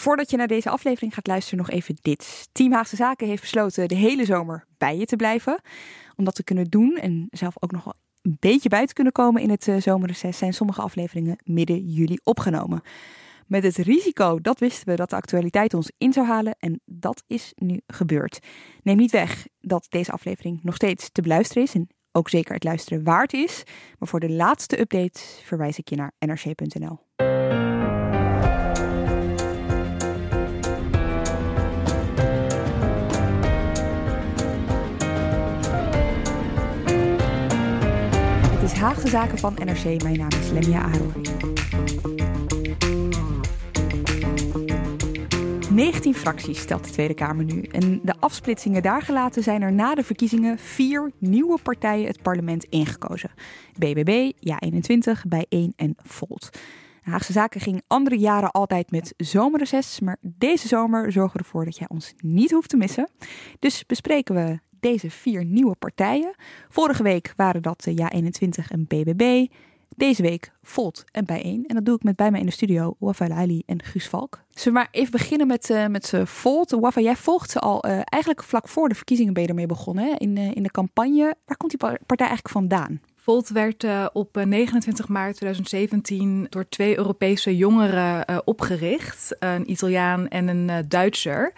Voordat je naar deze aflevering gaat luisteren, nog even dit. Team Haagse Zaken heeft besloten de hele zomer bij je te blijven. Om dat te kunnen doen en zelf ook nog wel een beetje bij te kunnen komen in het uh, zomerreces, zijn sommige afleveringen midden juli opgenomen. Met het risico, dat wisten we, dat de actualiteit ons in zou halen. En dat is nu gebeurd. Neem niet weg dat deze aflevering nog steeds te beluisteren is. En ook zeker het luisteren waard is. Maar voor de laatste update verwijs ik je naar nrc.nl. Haagse Zaken van NRC. Mijn naam is Lemia Arouri. 19 fracties stelt de Tweede Kamer nu. En de afsplitsingen daar gelaten zijn er na de verkiezingen vier nieuwe partijen het parlement ingekozen. BBB, Ja21, Bijeen en Volt. Haagse Zaken ging andere jaren altijd met zomerreces, maar deze zomer zorgen we ervoor dat jij ons niet hoeft te missen. Dus bespreken we deze vier nieuwe partijen. Vorige week waren dat de Ja21 en BBB. Deze week Volt en bijeen. En dat doe ik met bij mij in de studio Wafa Ali en Guus Valk. Zullen we maar even beginnen met, uh, met Volt. Wafa, jij volgt ze al eigenlijk vlak voor de verkiezingen ben je ermee begonnen hè? In, in de campagne. Waar komt die partij eigenlijk vandaan? Volt werd uh, op 29 maart 2017 door twee Europese jongeren uh, opgericht, een Italiaan en een uh, Duitser,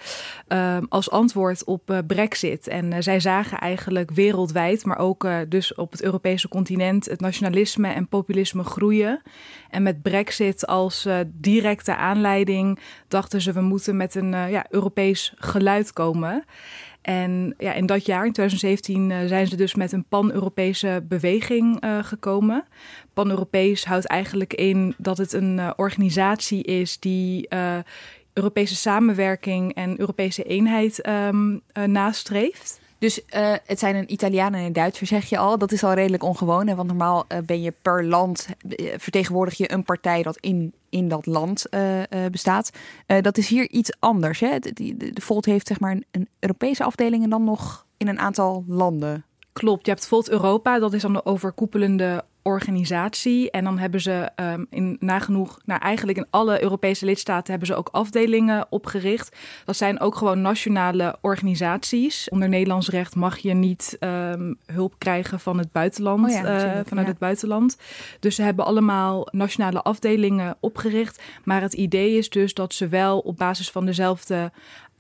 als antwoord op Brexit. En zij zagen eigenlijk wereldwijd, maar ook dus op het Europese continent, het nationalisme en populisme groeien. En met Brexit als directe aanleiding dachten ze we moeten met een ja, Europees geluid komen. En ja, in dat jaar, in 2017, uh, zijn ze dus met een pan-Europese beweging uh, gekomen. Pan-Europees houdt eigenlijk in dat het een uh, organisatie is die Europese samenwerking en Europese eenheid um, nastreeft. Dus uh, het zijn een Italiaan en een Duitser, zeg je al. Dat is al redelijk ongewoon. Hè? Want normaal uh, ben je per land, vertegenwoordig je een partij dat in, in dat land bestaat. dat is hier iets anders. Hè? De Volt heeft zeg maar een, een Europese afdeling en dan nog in een aantal landen. Klopt, je hebt Volt Europa, dat is dan de overkoepelende organisatie. En dan hebben ze um, in nagenoeg, nou eigenlijk in alle Europese lidstaten hebben ze ook afdelingen opgericht. Dat zijn ook gewoon nationale organisaties. Onder Nederlands recht mag je niet um, hulp krijgen van het buitenland, oh ja, uh, vanuit ja. het buitenland. Dus ze hebben allemaal nationale afdelingen opgericht. Maar het idee is dus dat ze wel op basis van dezelfde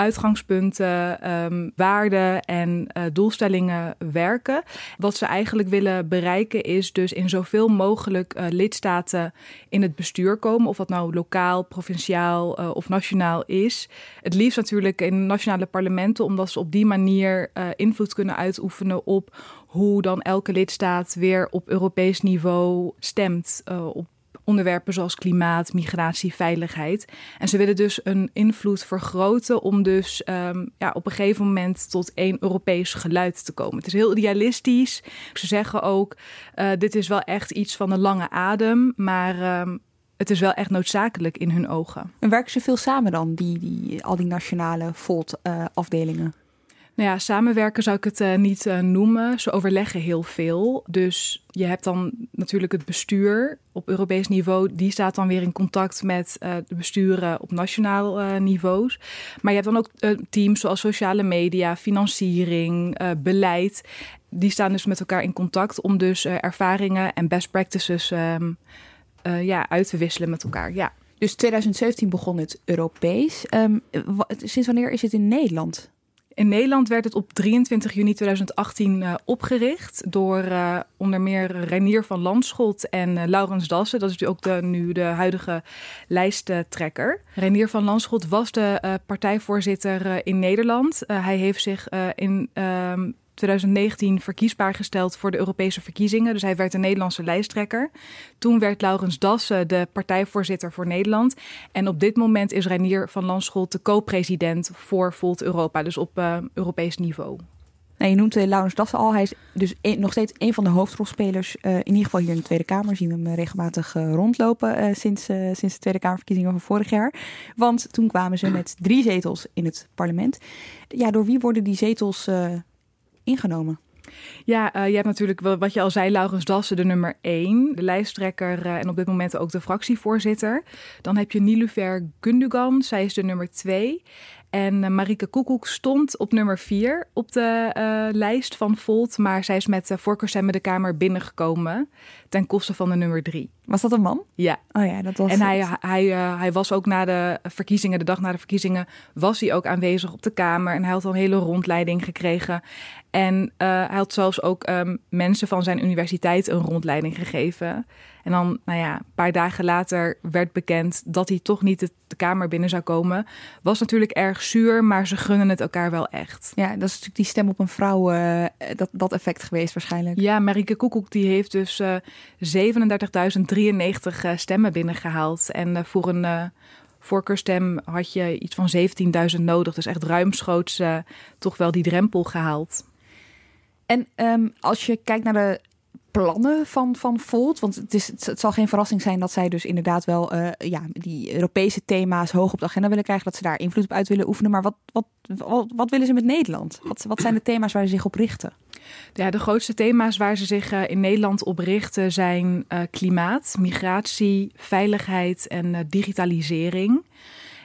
uitgangspunten, um, waarden en uh, doelstellingen werken. Wat ze eigenlijk willen bereiken is dus in zoveel mogelijk uh, lidstaten in het bestuur komen. Of dat nou lokaal, provinciaal uh, of nationaal is. Het liefst natuurlijk in nationale parlementen, omdat ze op die manier invloed kunnen uitoefenen op hoe dan elke lidstaat weer op Europees niveau stemt op onderwerpen zoals klimaat, migratie, veiligheid. En ze willen dus een invloed vergroten om dus um, ja, op een gegeven moment tot één Europees geluid te komen. Het is heel idealistisch. Ze zeggen ook, uh, dit is wel echt iets van een lange adem, maar um, het is wel echt noodzakelijk in hun ogen. En werken ze veel samen dan, die, die, al die nationale Volt-afdelingen? Uh, nou ja, samenwerken zou ik het uh, niet uh, noemen. Ze overleggen heel veel. Dus je hebt dan natuurlijk het bestuur op Europees niveau. Die staat dan weer in contact met uh, de besturen op nationaal niveaus. Maar je hebt dan ook teams zoals sociale media, financiering, beleid. Die staan dus met elkaar in contact om dus ervaringen en best practices um, ja, uit te wisselen met elkaar. Ja. Dus 2017 begon het Europees. Um, sinds wanneer is het in Nederland? In Nederland werd het op 23 juni 2018 uh, opgericht door uh, onder meer Renier van Landschot en uh, Laurens Dassen. Dat is ook de, nu de huidige lijsttrekker. Renier van Landschot was de partijvoorzitter in Nederland. hij heeft zich in 2019 verkiesbaar gesteld voor de Europese verkiezingen. Dus hij werd de Nederlandse lijsttrekker. Toen werd Laurens Dassen de partijvoorzitter voor Nederland. En op dit moment is Reinier van Landschot de co-president voor Volt Europa. Dus op uh, Europees niveau. Nou, je noemt uh, Laurens Dassen al. Hij is dus nog steeds een van de hoofdrolspelers. Uh, in ieder geval hier in de Tweede Kamer zien we hem regelmatig rondlopen sinds, sinds de Tweede Kamerverkiezingen van vorig jaar. Want toen kwamen ze met drie zetels in het parlement. Ja, door wie worden die zetels ingenomen? Ja, uh, je hebt natuurlijk wat je al zei, Laurens Dassen, de nummer 1, de lijsttrekker uh, en op dit moment ook de fractievoorzitter. Dan heb je Nilufer Gundogan, zij is de nummer 2. En uh, Marike Koekoek stond op nummer 4 op de lijst van Volt, maar zij is met voorkeurstemmen de Kamer binnengekomen ten koste van de nummer 3. Was dat een man? Ja. Oh ja, dat was. En hij, hij, eh, hij was ook na de verkiezingen, de dag na de verkiezingen, was hij ook aanwezig op de Kamer. En hij had al een hele rondleiding gekregen. En eh, hij had zelfs ook ehm, mensen van zijn universiteit een rondleiding gegeven. En dan, nou ja, een paar dagen later werd bekend dat hij toch niet de, Kamer binnen zou komen. Was natuurlijk erg zuur, maar ze gunnen het elkaar wel echt. Ja, dat is natuurlijk die stem op een vrouw, eh, dat, dat effect geweest waarschijnlijk. Ja, Marieke Koekoek die heeft dus 37.000 93 eh, stemmen binnengehaald. En eh, voor een eh, voorkeurstem had je iets van 17.000 nodig. Dus echt ruimschoots toch wel die drempel gehaald. En ehm, als je kijkt naar de plannen van, van Volt, want het, is, het zal geen verrassing zijn dat zij dus inderdaad wel ja, die Europese thema's hoog op de agenda willen krijgen, dat ze daar invloed op uit willen oefenen. Maar wat, wat, wat, wat willen ze met Nederland? Wat, wat zijn de thema's waar ze zich op richten? Ja, de grootste thema's waar ze zich uh, in Nederland op richten zijn uh, klimaat, migratie, veiligheid en digitalisering.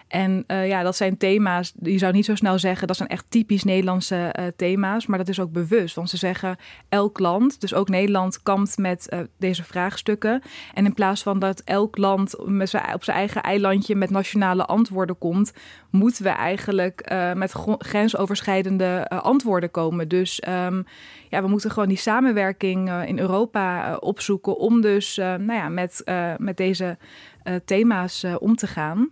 En uh, ja, dat zijn thema's, je zou niet zo snel zeggen, dat zijn echt typisch Nederlandse uh, thema's, maar dat is ook bewust. Want ze zeggen, elk land, dus ook Nederland, kampt met uh, deze vraagstukken. En in plaats van dat elk land met op zijn eigen eilandje met nationale antwoorden komt, moeten we eigenlijk met grensoverschrijdende antwoorden komen. Dus um, ja, we moeten gewoon die samenwerking in Europa opzoeken om dus nou ja, met, met deze thema's om te gaan.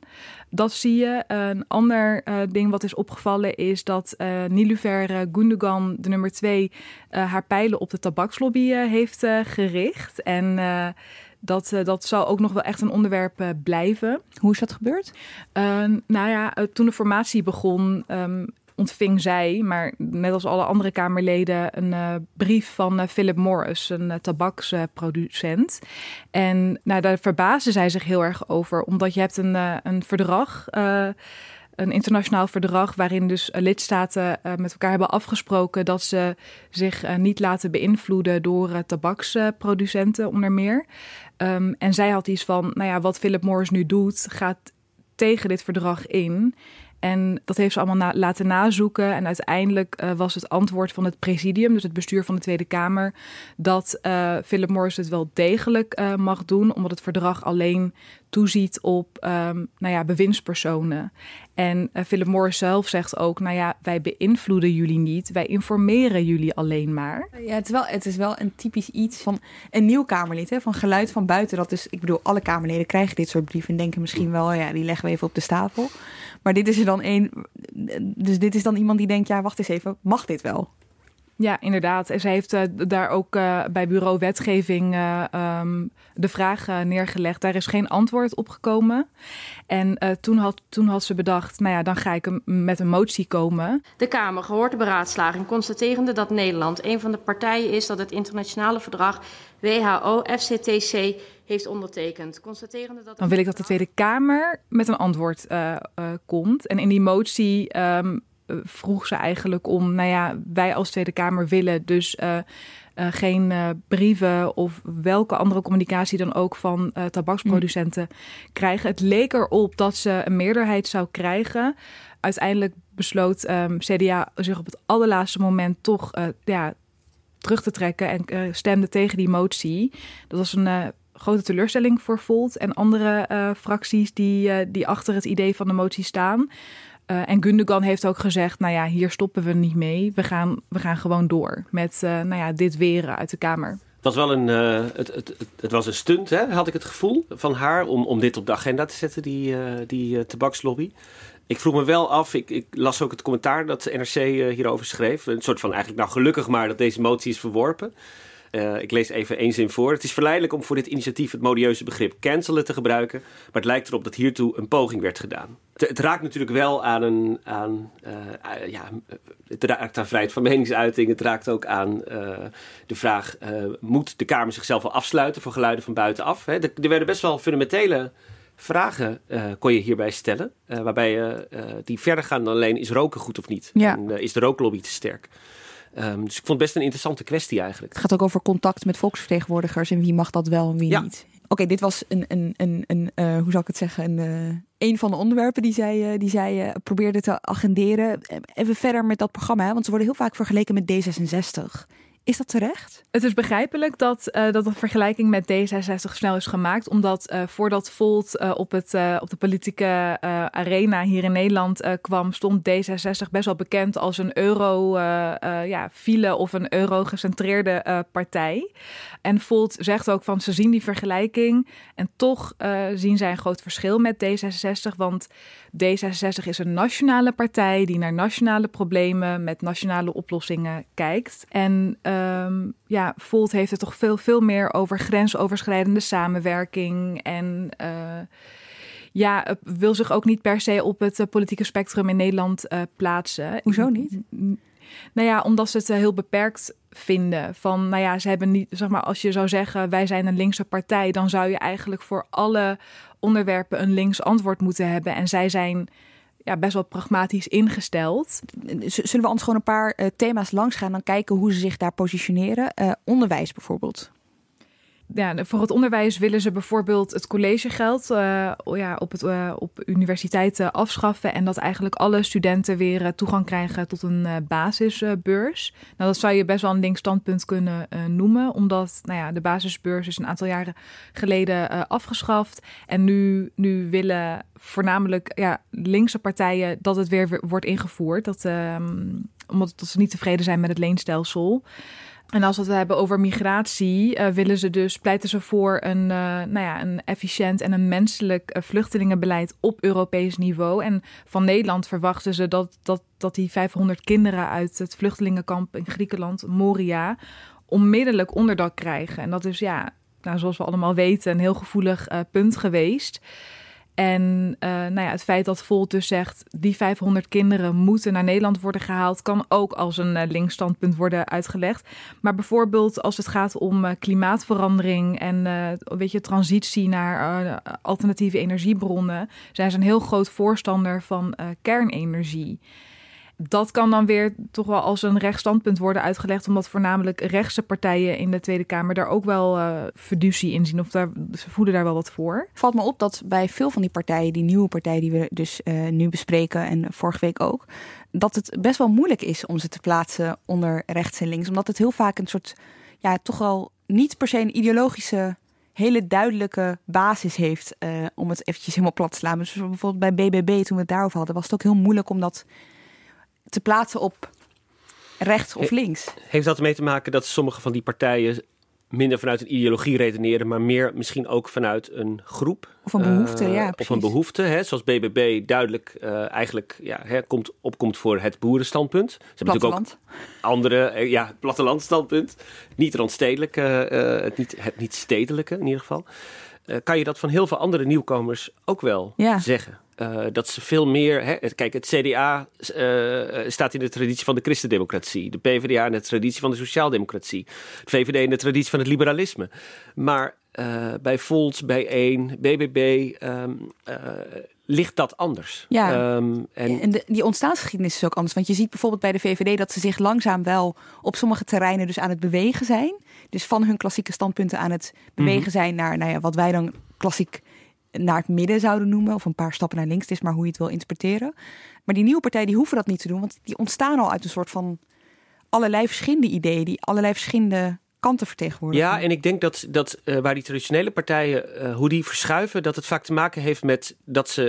Dat zie je. Een ander uh, ding wat is opgevallen is dat Nilufer uh, Gundogan, de nummer twee, haar pijlen op de tabakslobby heeft gericht. En dat, dat zal ook nog wel echt een onderwerp blijven. Hoe is dat gebeurd? nou ja, toen de formatie begon, um, ontving zij, maar net als alle andere Kamerleden, een uh, brief van uh, Philip Morris, een uh, tabaksproducent. en nou, daar verbaasde zij zich heel erg over, omdat je hebt een, een verdrag een internationaal verdrag waarin dus lidstaten met elkaar hebben afgesproken dat ze zich niet laten beïnvloeden door tabaksproducenten onder meer. Um, en zij had iets van, nou ja, wat Philip Morris nu doet, gaat tegen dit verdrag in. En dat heeft ze allemaal laten nazoeken. En uiteindelijk uh, was het antwoord van het presidium, dus het bestuur van de Tweede Kamer, dat uh, Philip Morris het wel degelijk uh, mag doen, omdat het verdrag alleen toeziet op um, nou ja, bewindspersonen. En uh, Philip Morris zelf zegt ook, nou ja, wij beïnvloeden jullie niet, wij informeren jullie alleen maar. Ja, het is wel, het is wel een typisch iets van een nieuw Kamerlid, hè, van geluid van buiten. Dat is, ik bedoel, alle Kamerleden krijgen dit soort brieven en denken misschien wel, ja, die leggen we even op de stapel. Maar dit is er dan één, dus dit is dan iemand die denkt, ja, wacht eens even, mag dit wel? Ja, inderdaad. En zij heeft uh, daar ook uh, bij bureau wetgeving uh, um, de vraag neergelegd. Daar is geen antwoord op gekomen. En toen, had, toen had ze bedacht, nou ja, dan ga ik met een motie komen. De Kamer gehoord de beraadslaging, constaterende dat Nederland een van de partijen is dat het internationale verdrag WHO-FCTC heeft ondertekend. Constaterende dat dan wil ik dat de Tweede Kamer met een antwoord komt. En in die motie um, vroeg ze eigenlijk om, nou ja, wij als Tweede Kamer willen dus uh, uh, geen brieven of welke andere communicatie dan ook van tabaksproducenten krijgen. Het leek erop dat ze een meerderheid zou krijgen. Uiteindelijk besloot um, CDA zich op het allerlaatste moment toch ja, terug te trekken en stemde tegen die motie. Dat was een grote teleurstelling voor Volt en andere fracties die, die achter het idee van de motie staan. En Gundogan heeft ook gezegd, nou ja, hier stoppen we niet mee. We gaan, we gaan gewoon door met nou ja, dit weren uit de Kamer. Het was wel een, het, het, het, was een stunt, hè, had ik het gevoel, van haar om, om dit op de agenda te zetten, die, die tabakslobby. Ik vroeg me wel af, ik, ik, las ook het commentaar dat de NRC uh, eh, hierover schreef. Een soort van eigenlijk, nou gelukkig maar dat deze motie is verworpen. Uh, ik lees even één zin voor. Het is verleidelijk om voor dit initiatief het modieuze begrip cancelen te gebruiken. Maar het lijkt erop dat hiertoe een poging werd gedaan. Het, het raakt natuurlijk wel aan een. Aan, uh, ja, het raakt aan vrijheid van meningsuiting. Het raakt ook aan de vraag: moet de Kamer zichzelf wel afsluiten voor geluiden van buitenaf? Hè? Er, er werden best wel fundamentele vragen kon je hierbij stellen. Waarbij je die verder gaan dan alleen is roken goed of niet? Ja. En, is de rooklobby te sterk? Um, dus ik vond het best een interessante kwestie eigenlijk. Het gaat ook over contact met volksvertegenwoordigers en wie mag dat wel en wie ja. niet. Oké, dit was een, een, een, een hoe zou ik het zeggen, een, een van de onderwerpen die zij, die zij probeerde te agenderen. Even verder met dat programma, want ze worden heel vaak vergeleken met D66. Is dat terecht? Het is begrijpelijk dat, uh, dat een vergelijking met D66 snel is gemaakt. Omdat uh, voordat Volt uh, op, het, op de politieke arena hier in Nederland kwam, stond D66 best wel bekend als een euro-file ja, of een euro-gecentreerde partij. En Volt zegt ook van ze zien die vergelijking. En toch zien zij een groot verschil met D66. Want D66 is een nationale partij die naar nationale problemen met nationale oplossingen kijkt. En um, ja, Volt heeft het toch veel, veel meer over grensoverschrijdende samenwerking. En uh, ja, wil zich ook niet per se op het uh, politieke spectrum in Nederland uh, plaatsen. Hoezo niet? Nou ja, omdat ze het heel beperkt vinden. Van, nou ja, ze hebben niet, zeg maar, als je zou zeggen, wij zijn een linkse partij, dan zou je eigenlijk voor alle onderwerpen een links antwoord moeten hebben. En zij zijn ja, best wel pragmatisch ingesteld. Zullen we ons gewoon een paar uh, thema's langs gaan, dan kijken hoe ze zich daar positioneren? Uh, onderwijs bijvoorbeeld ja, voor het onderwijs willen ze bijvoorbeeld het collegegeld uh, ja, op, het, uh, op universiteiten afschaffen. En dat eigenlijk alle studenten weer uh, toegang krijgen tot een basisbeurs. Nou, dat zou je best wel een links standpunt kunnen noemen. Omdat nou ja, de basisbeurs is een aantal jaren geleden afgeschaft. En nu, nu willen voornamelijk ja, linkse partijen dat het weer wordt ingevoerd. Dat, um, omdat dat ze niet tevreden zijn met het leenstelsel. En als we het hebben over migratie, uh, willen ze dus, pleiten ze voor een, uh, nou ja, een efficiënt en een menselijk uh, vluchtelingenbeleid op Europees niveau. En van Nederland verwachten ze dat, dat, dat die 500 kinderen uit het vluchtelingenkamp in Griekenland, Moria, onmiddellijk onderdak krijgen. En dat is ja, nou, zoals we allemaal weten, een heel gevoelig punt geweest. En uh, nou ja, het feit dat Volt dus zegt, die 500 kinderen moeten naar Nederland worden gehaald, kan ook als een uh, linksstandpunt worden uitgelegd. Maar bijvoorbeeld als het gaat om uh, klimaatverandering en weet je, transitie naar alternatieve energiebronnen, zijn ze een heel groot voorstander van kernenergie dat kan dan weer toch wel als een rechtsstandpunt worden uitgelegd, omdat voornamelijk rechtse partijen in de Tweede Kamer daar ook wel uh, fiducie in zien, of daar, ze voelen daar wel wat voor. Valt me op dat bij veel van die partijen, die nieuwe partijen die we dus uh, nu bespreken en vorige week ook, dat het best wel moeilijk is om ze te plaatsen onder rechts en links, omdat het heel vaak een soort, ja, toch wel niet per se een ideologische hele duidelijke basis heeft, uh, om het eventjes helemaal plat te slaan. Dus bijvoorbeeld bij BBB, toen we het daarover hadden, was het ook heel moeilijk om dat te plaatsen op rechts of links. Heeft dat ermee te maken dat sommige van die partijen minder vanuit een ideologie redeneren, maar meer misschien ook vanuit een groep. Of een behoefte, uh, ja. Of een behoefte, hè, zoals BBB duidelijk uh, eigenlijk ja, hè, komt, opkomt voor het boerenstandpunt. Ze hebben natuurlijk ook andere, uh, ja, plattelandstandpunt. Niet randstedelijk, het, niet, het niet stedelijke in ieder geval. kan je dat van heel veel andere nieuwkomers ook wel ja. zeggen? Uh, dat ze veel meer. Hè, kijk, het CDA uh, staat in de traditie van de christendemocratie. De PvdA in de traditie van de sociaaldemocratie. De VVD in de traditie van het liberalisme. Maar uh, bij Volt, bij 1, BBB um, ligt dat anders. Ja, um, en, en de, die ontstaansgeschiedenis is ook anders. Want je ziet bijvoorbeeld bij de VVD dat ze zich langzaam wel op sommige terreinen dus aan het bewegen zijn. Dus van hun klassieke standpunten aan het bewegen mm -hmm. zijn naar nou ja, wat wij dan klassiek naar het midden zouden noemen. Of een paar stappen naar links. Het is maar hoe je het wil interpreteren. Maar die nieuwe partijen die hoeven dat niet te doen. Want die ontstaan al uit een soort van allerlei verschillende ideeën. Die allerlei verschillende kanten vertegenwoordigen. Ja, en ik denk dat, dat uh, waar die traditionele partijen, uh, hoe die verschuiven, dat het vaak te maken heeft met dat ze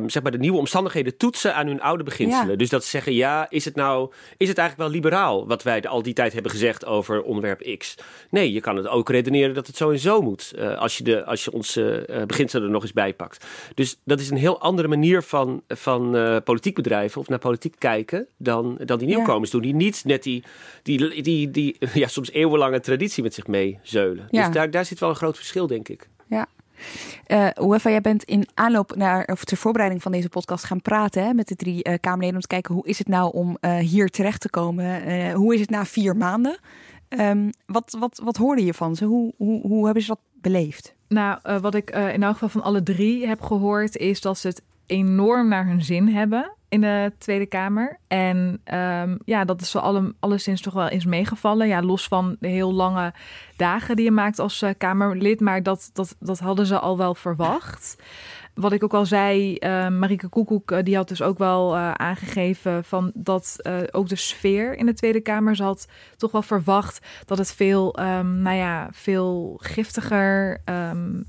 uh, zeg maar de nieuwe omstandigheden toetsen aan hun oude beginselen. Ja. Dus dat ze zeggen, ja, is het nou, is het eigenlijk wel liberaal wat wij al die tijd hebben gezegd over onderwerp X? Nee, je kan het ook redeneren dat het zo en zo moet, als je, de, als je onze beginselen er nog eens bijpakt. Dus dat is een heel andere manier van, van politiek bedrijven of naar politiek kijken dan, dan die nieuwkomers ja. doen. Die niet net die, die, die, die, ja, soms eeuwenlange traditie met zich meezeulen. Ja. Dus daar, daar zit wel een groot verschil, denk ik. Ja. Uh, Uefa, jij bent in aanloop naar, of ter voorbereiding van deze podcast gaan praten hè, met de drie uh, Kamerleden om te kijken hoe is het nou om uh, hier terecht te komen? Uh, hoe is het na vier maanden? Um, wat, wat, wat hoorde je van ze? Hoe, hoe, hoe hebben ze dat beleefd? Nou, wat ik in elk geval van alle drie heb gehoord, is dat ze het enorm naar hun zin hebben in de Tweede Kamer. En um, ja, dat is alle, alleszins toch wel eens meegevallen. Ja, los van de heel lange dagen die je maakt als uh, Kamerlid. Maar dat, dat, dat hadden ze al wel verwacht wat ik ook al zei, uh, Marike Koekoek, uh, die had dus ook wel uh, aangegeven van dat ook de sfeer in de Tweede Kamer, ze had toch wel verwacht dat het veel, um, nou ja, veel giftiger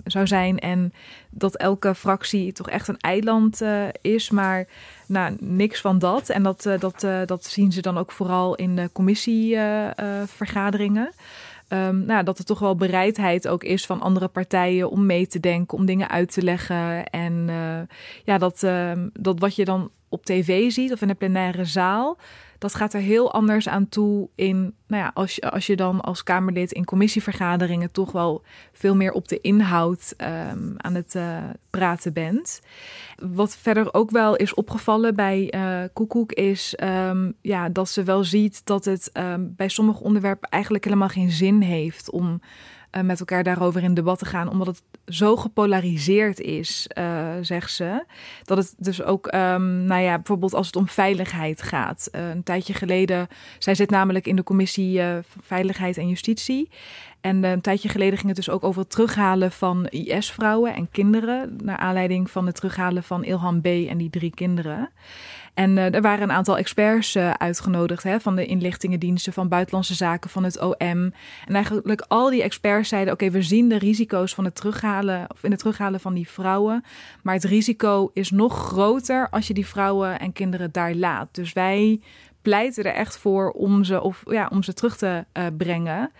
zou zijn en dat elke fractie toch echt een eiland is, maar nou, niks van dat. En dat, dat, dat zien ze dan ook vooral in de commissievergaderingen. Um, nou, dat er toch wel bereidheid ook is van andere partijen om mee te denken, om dingen uit te leggen. En ja, dat, uh, dat wat je dan op tv ziet of in de plenaire zaal, dat gaat er heel anders aan toe in, nou ja, als je, als je dan als Kamerlid in commissievergaderingen toch wel veel meer op de inhoud um, aan het uh, praten bent. Wat verder ook wel is opgevallen bij uh, Koekoek is um, ja, dat ze wel ziet dat het um, bij sommige onderwerpen eigenlijk helemaal geen zin heeft om uh, met elkaar daarover in debat te gaan, omdat het zo gepolariseerd is, uh, zegt ze. Dat het dus ook, um, nou ja, bijvoorbeeld als het om veiligheid gaat. Uh, een tijdje geleden, zij zit namelijk in de commissie Veiligheid en Justitie. En een tijdje geleden ging het dus ook over het terughalen van IS-vrouwen en kinderen. Naar aanleiding van het terughalen van Ilhan B. en die drie kinderen. En uh, er waren een aantal experts uh, uitgenodigd hè, van de inlichtingendiensten, van buitenlandse zaken, van het OM. En eigenlijk al die experts zeiden: oké, we zien de risico's van het terughalen of in het terughalen van die vrouwen. Maar het risico is nog groter als je die vrouwen en kinderen daar laat. Dus wij pleiten er echt voor om ze, of, ja, om ze terug te uh, brengen.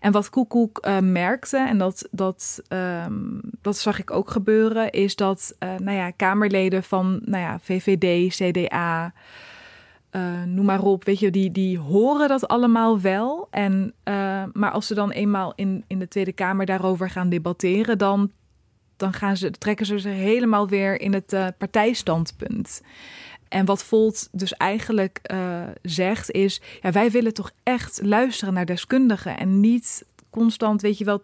En wat Koekoek uh, merkte, en dat, dat, um, dat zag ik ook gebeuren, is dat uh, nou ja, Kamerleden van nou ja, VVD, CDA. noem maar op, weet je, die, die horen dat allemaal wel. En, maar als ze dan eenmaal in, in de Tweede Kamer daarover gaan debatteren, dan, dan gaan ze, trekken ze ze helemaal weer in het partijstandpunt. En wat Volt dus eigenlijk uh, zegt is: ja, wij willen toch echt luisteren naar deskundigen en niet constant, weet je wel.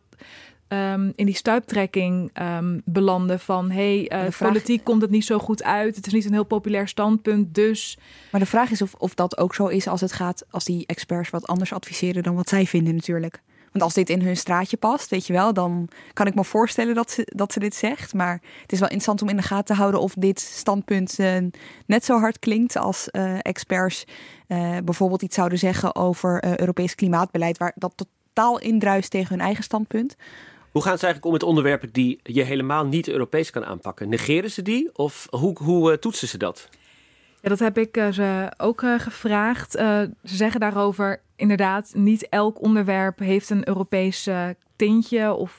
Um, in die stuiptrekking um, belanden van hey, uh, politiek komt het niet zo goed uit. Het is niet een heel populair standpunt, dus. Maar de vraag is of, of dat ook zo is als het gaat, als die experts wat anders adviseren dan wat zij vinden, natuurlijk. Want als dit in hun straatje past, weet je wel, dan kan ik me voorstellen dat ze, dat ze dit zegt. Maar het is wel interessant om in de gaten te houden of dit standpunt uh, net zo hard klinkt als uh, experts uh, bijvoorbeeld iets zouden zeggen over Europees klimaatbeleid, waar dat totaal indruist tegen hun eigen standpunt. Hoe gaan ze eigenlijk om met onderwerpen die je helemaal niet Europees kan aanpakken? Negeren ze die of hoe, hoe toetsen ze dat? Ja, dat heb ik ze ook gevraagd. ze zeggen daarover inderdaad, niet elk onderwerp heeft een Europees tintje of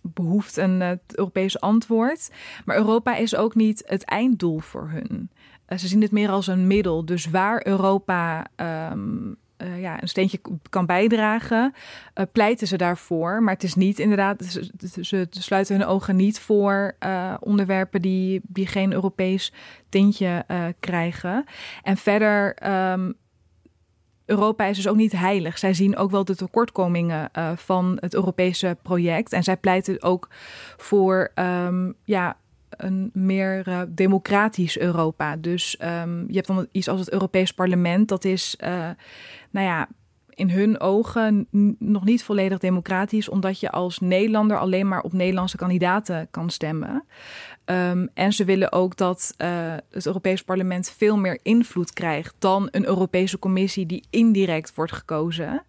behoeft een Europees antwoord. Maar Europa is ook niet het einddoel voor hun. ze zien het meer als een middel. Dus waar Europa um, uh, ja, een steentje kan bijdragen, uh, pleiten ze daarvoor. Maar het is niet inderdaad, ze, sluiten hun ogen niet voor uh, onderwerpen die, die geen Europees tintje krijgen. En verder um, Europa is dus ook niet heilig. Zij zien ook wel de tekortkomingen van het Europese project. En zij pleiten ook voor um, ja, een meer democratisch Europa. Dus um, je hebt dan iets als het Europees Parlement. Dat is, uh, nou ja, in hun ogen nog niet volledig democratisch, omdat je als Nederlander alleen maar op Nederlandse kandidaten kan stemmen. Um, en ze willen ook dat uh, het Europees Parlement veel meer invloed krijgt dan een Europese Commissie die indirect wordt gekozen.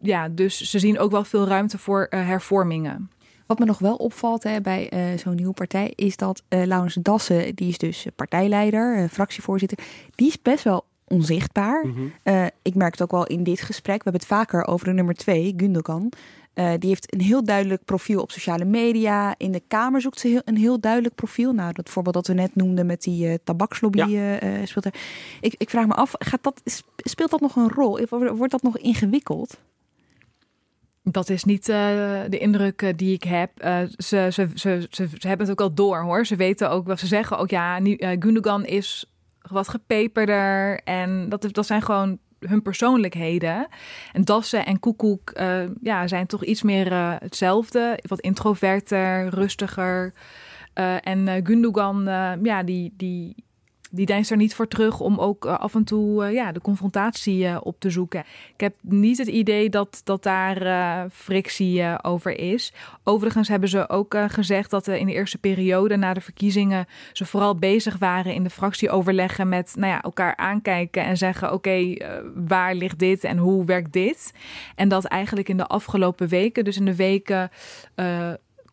ja, dus ze zien ook wel veel ruimte voor hervormingen. Wat me nog wel opvalt hè, bij uh, zo'n nieuwe partij is dat uh, Laurens Dassen, die is dus partijleider, uh, fractievoorzitter, die is best wel onzichtbaar. Mm -hmm. ik merk het ook wel in dit gesprek. We hebben het vaker over de nummer twee, Gundogan. die heeft een heel duidelijk profiel op sociale media. In de Kamer zoekt ze heel, een heel duidelijk profiel. Nou, dat voorbeeld dat we net noemden met die tabakslobby ja. speelt er. Ik, ik vraag me af, gaat dat, speelt dat nog een rol? Wordt dat nog ingewikkeld? Dat is niet uh, de indruk uh, die ik heb. Ze, ze, ze, ze, ze, hebben het ook al door hoor. Ze weten ook wat ze zeggen. Ook ja, nu, Gundogan is wat gepeperder. En dat, dat zijn gewoon hun persoonlijkheden. En Dassen en Koekoek ja, zijn toch iets meer hetzelfde. Wat introverter, rustiger. en Gundogan, ja, die, die, die deinst er niet voor terug om ook uh, af en toe uh, ja, de confrontatie uh, op te zoeken. Ik heb niet het idee dat, dat daar frictie over is. Overigens hebben ze ook gezegd dat in de eerste periode na de verkiezingen ze vooral bezig waren in de fractie overleggen met nou ja, elkaar aankijken en zeggen: oké, waar ligt dit en hoe werkt dit? En dat eigenlijk in de afgelopen weken, dus in de weken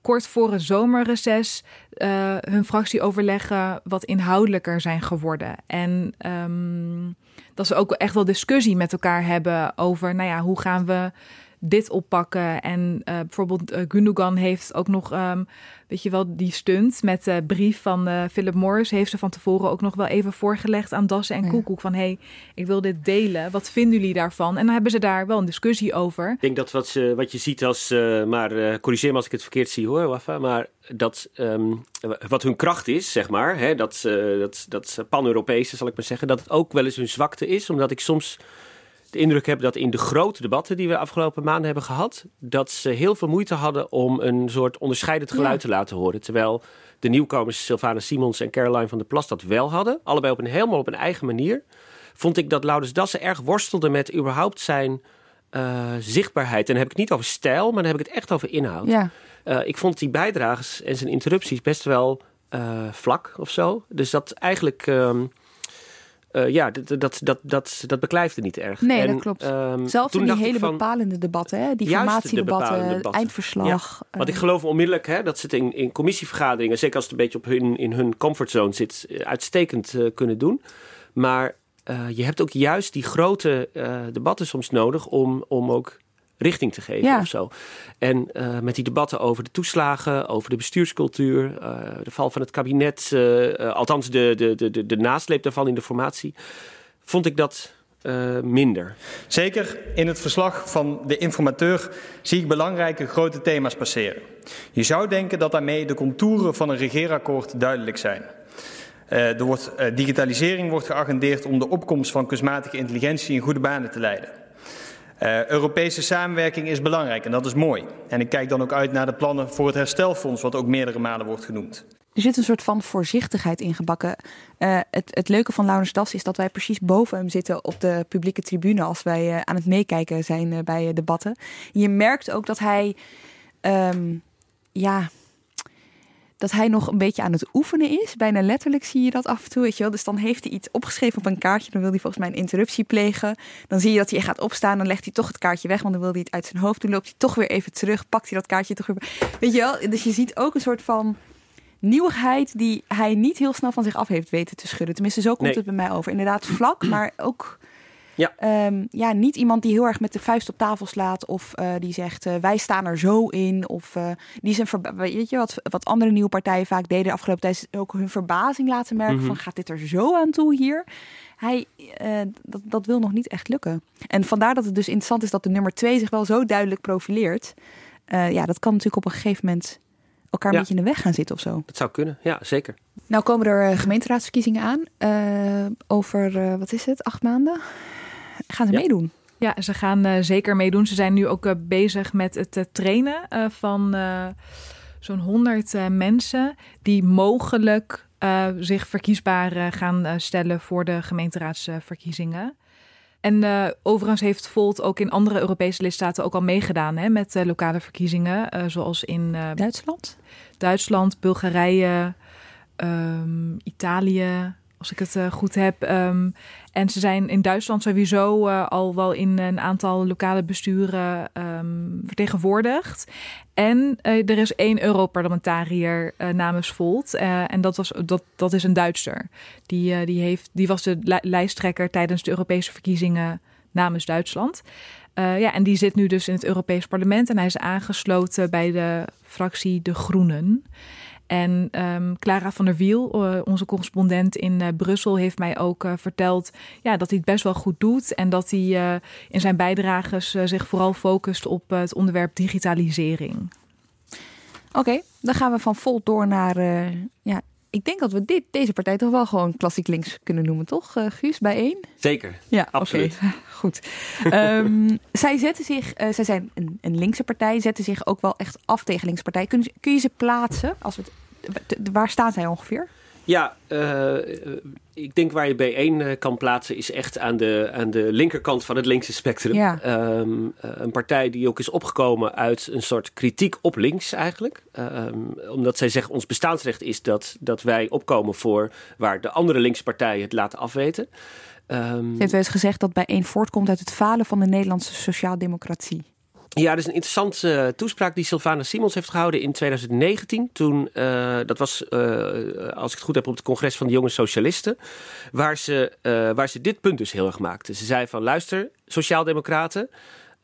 kort voor het zomerreces uh, hun fractieoverleggen wat inhoudelijker zijn geworden. En um, dat ze ook echt wel discussie met elkaar hebben over, nou ja, hoe gaan we dit oppakken. En uh, bijvoorbeeld uh, Gundogan heeft ook nog, um, weet je wel, die stunt met de brief van uh, Philip Morris. Heeft ze van tevoren ook nog wel even voorgelegd aan Dassen en Koekoek. Van hé, hey, ik wil dit delen. Wat vinden jullie daarvan? En dan hebben ze daar wel een discussie over. Ik denk dat wat, ze, wat je ziet als, maar corrigeer me als ik het verkeerd zie hoor, Wafa. Maar dat um, wat hun kracht is, zeg maar, hè, dat, dat, dat pan-Europese zal ik maar zeggen, dat het ook wel eens hun zwakte is. Omdat ik soms de indruk heb dat in de grote debatten die we afgelopen maanden hebben gehad, dat ze heel veel moeite hadden om een soort onderscheidend geluid te laten horen. Terwijl de nieuwkomers Sylvana Simons en Caroline van der Plas dat wel hadden. Allebei op een helemaal op een eigen manier. Vond ik dat Laurens Dassen erg worstelde met überhaupt zijn uh, zichtbaarheid. En dan heb ik het niet over stijl, maar dan heb ik het echt over inhoud. Ja. Uh, ik vond die bijdrages en zijn interrupties best wel uh, vlak of zo. Dus dat eigenlijk. Um, uh, ja, dat, dat, dat, dat, dat beklijfde niet erg. Nee, en, dat klopt. Um, Zelfs in die hele van, bepalende debatten, hè? die formatiedebatten, debatten. eindverslag. Ja, want ik geloof onmiddellijk hè, dat ze het in, in commissievergaderingen, zeker als het een beetje op hun, in hun comfortzone zit, eh, uitstekend uh, kunnen doen. Maar uh, je hebt ook juist die grote debatten soms nodig om, om ook richting te geven ja. of zo. En uh, met die debatten over de toeslagen, over de bestuurscultuur, uh, de val van het kabinet, uh, althans de, de, de, de nasleep daarvan in de formatie, vond ik dat minder. Zeker in het verslag van de informateur zie ik belangrijke grote thema's passeren. Je zou denken dat daarmee de contouren van een regeerakkoord duidelijk zijn. er wordt, digitalisering wordt geagendeerd om de opkomst van kunstmatige intelligentie in goede banen te leiden. Uh, Europese samenwerking is belangrijk en dat is mooi. En ik kijk dan ook uit naar de plannen voor het herstelfonds, wat ook meerdere malen wordt genoemd. Er zit een soort van voorzichtigheid ingebakken. Uh, het, het, leuke van Laurens Das is dat wij precies boven hem zitten op de publieke tribune als wij uh, aan het meekijken zijn bij debatten. Je merkt ook dat hij, um, ja, dat hij nog een beetje aan het oefenen is. Bijna letterlijk zie je dat af en toe. Weet je wel? Dus dan heeft hij iets opgeschreven op een kaartje. Dan wil hij volgens mij een interruptie plegen. Dan zie je dat hij gaat opstaan. Dan legt hij toch het kaartje weg. Want dan wil hij het uit zijn hoofd doen. Loopt hij toch weer even terug. Pakt hij dat kaartje toch weer. Weet je wel? Dus je ziet ook een soort van nieuwigheid die hij niet heel snel van zich af heeft weten te schudden. Tenminste, zo komt het bij mij over. Inderdaad vlak, maar ook ja. Um, ja, niet iemand die heel erg met de vuist op tafel slaat of uh, die zegt uh, wij staan er zo in. Of uh, die zijn weet je wat, wat andere nieuwe partijen vaak deden de afgelopen tijd, ook hun verbazing laten merken mm -hmm. van gaat dit er zo aan toe hier? Hij, dat, dat wil nog niet echt lukken. En vandaar dat het dus interessant is dat de nummer twee zich wel zo duidelijk profileert. ja, dat kan natuurlijk op een gegeven moment elkaar een beetje in de weg gaan zitten of zo. Dat zou kunnen, ja, zeker. Nou komen er gemeenteraadsverkiezingen aan. over, wat is het, acht maanden? Gaan ze meedoen? Ja, ze gaan uh, zeker meedoen. Ze zijn nu ook uh, bezig met het uh, trainen van zo'n 100 mensen die mogelijk zich verkiesbaar gaan stellen voor de gemeenteraadsverkiezingen. En overigens heeft Volt ook in andere Europese lidstaten ook al meegedaan hè, met lokale verkiezingen, zoals in Duitsland, Duitsland, Bulgarije, um, Italië, als ik het uh, goed heb. Um, en ze zijn in Duitsland sowieso uh, al wel in een aantal lokale besturen um, vertegenwoordigd. En uh, er is één Europarlementariër namens Volt. en dat, was, dat, dat is een Duitser. Die, die, heeft, die was de li lijsttrekker tijdens de Europese verkiezingen namens Duitsland. ja, en die zit nu dus in het Europees Parlement. En hij is aangesloten bij de fractie De Groenen. En um, Clara van der Wiel, uh, onze correspondent in uh, Brussel, heeft mij ook uh, verteld ja, dat hij het best wel goed doet. En dat hij in zijn bijdrages zich vooral focust op het onderwerp digitalisering. Oké, dan gaan we van Volt door naar. ja, ik denk dat we dit, deze partij toch wel gewoon klassiek links kunnen noemen, toch, Guus, bij één? Zeker. Ja, absoluut. Okay. Goed. um, zij zetten zich, zij zijn een, een linkse partij, zetten zich ook wel echt af tegen linkse partij. Kun, kun je ze plaatsen? Als we het waar staan zij ongeveer? Ja, uh, ik denk waar je B1 uh, kan plaatsen is echt aan de, aan de linkerkant van het linkse spectrum. Ja. Um, uh, een partij die ook is opgekomen uit een soort kritiek op links eigenlijk. Um, omdat zij zeggen ons bestaansrecht is dat, dat wij opkomen voor waar de andere linkse partijen het laten afweten. Um, Je hebt wel eens gezegd dat B1 voortkomt uit het falen van de Nederlandse sociaaldemocratie. Ja, dat is een interessante uh, toespraak die Sylvana Simons heeft gehouden in 2019. Toen, uh, dat was, uh, als ik het goed heb, op het congres van de jonge socialisten. Waar ze, waar ze dit punt dus heel erg maakte. Ze zei van, luister, sociaaldemocraten...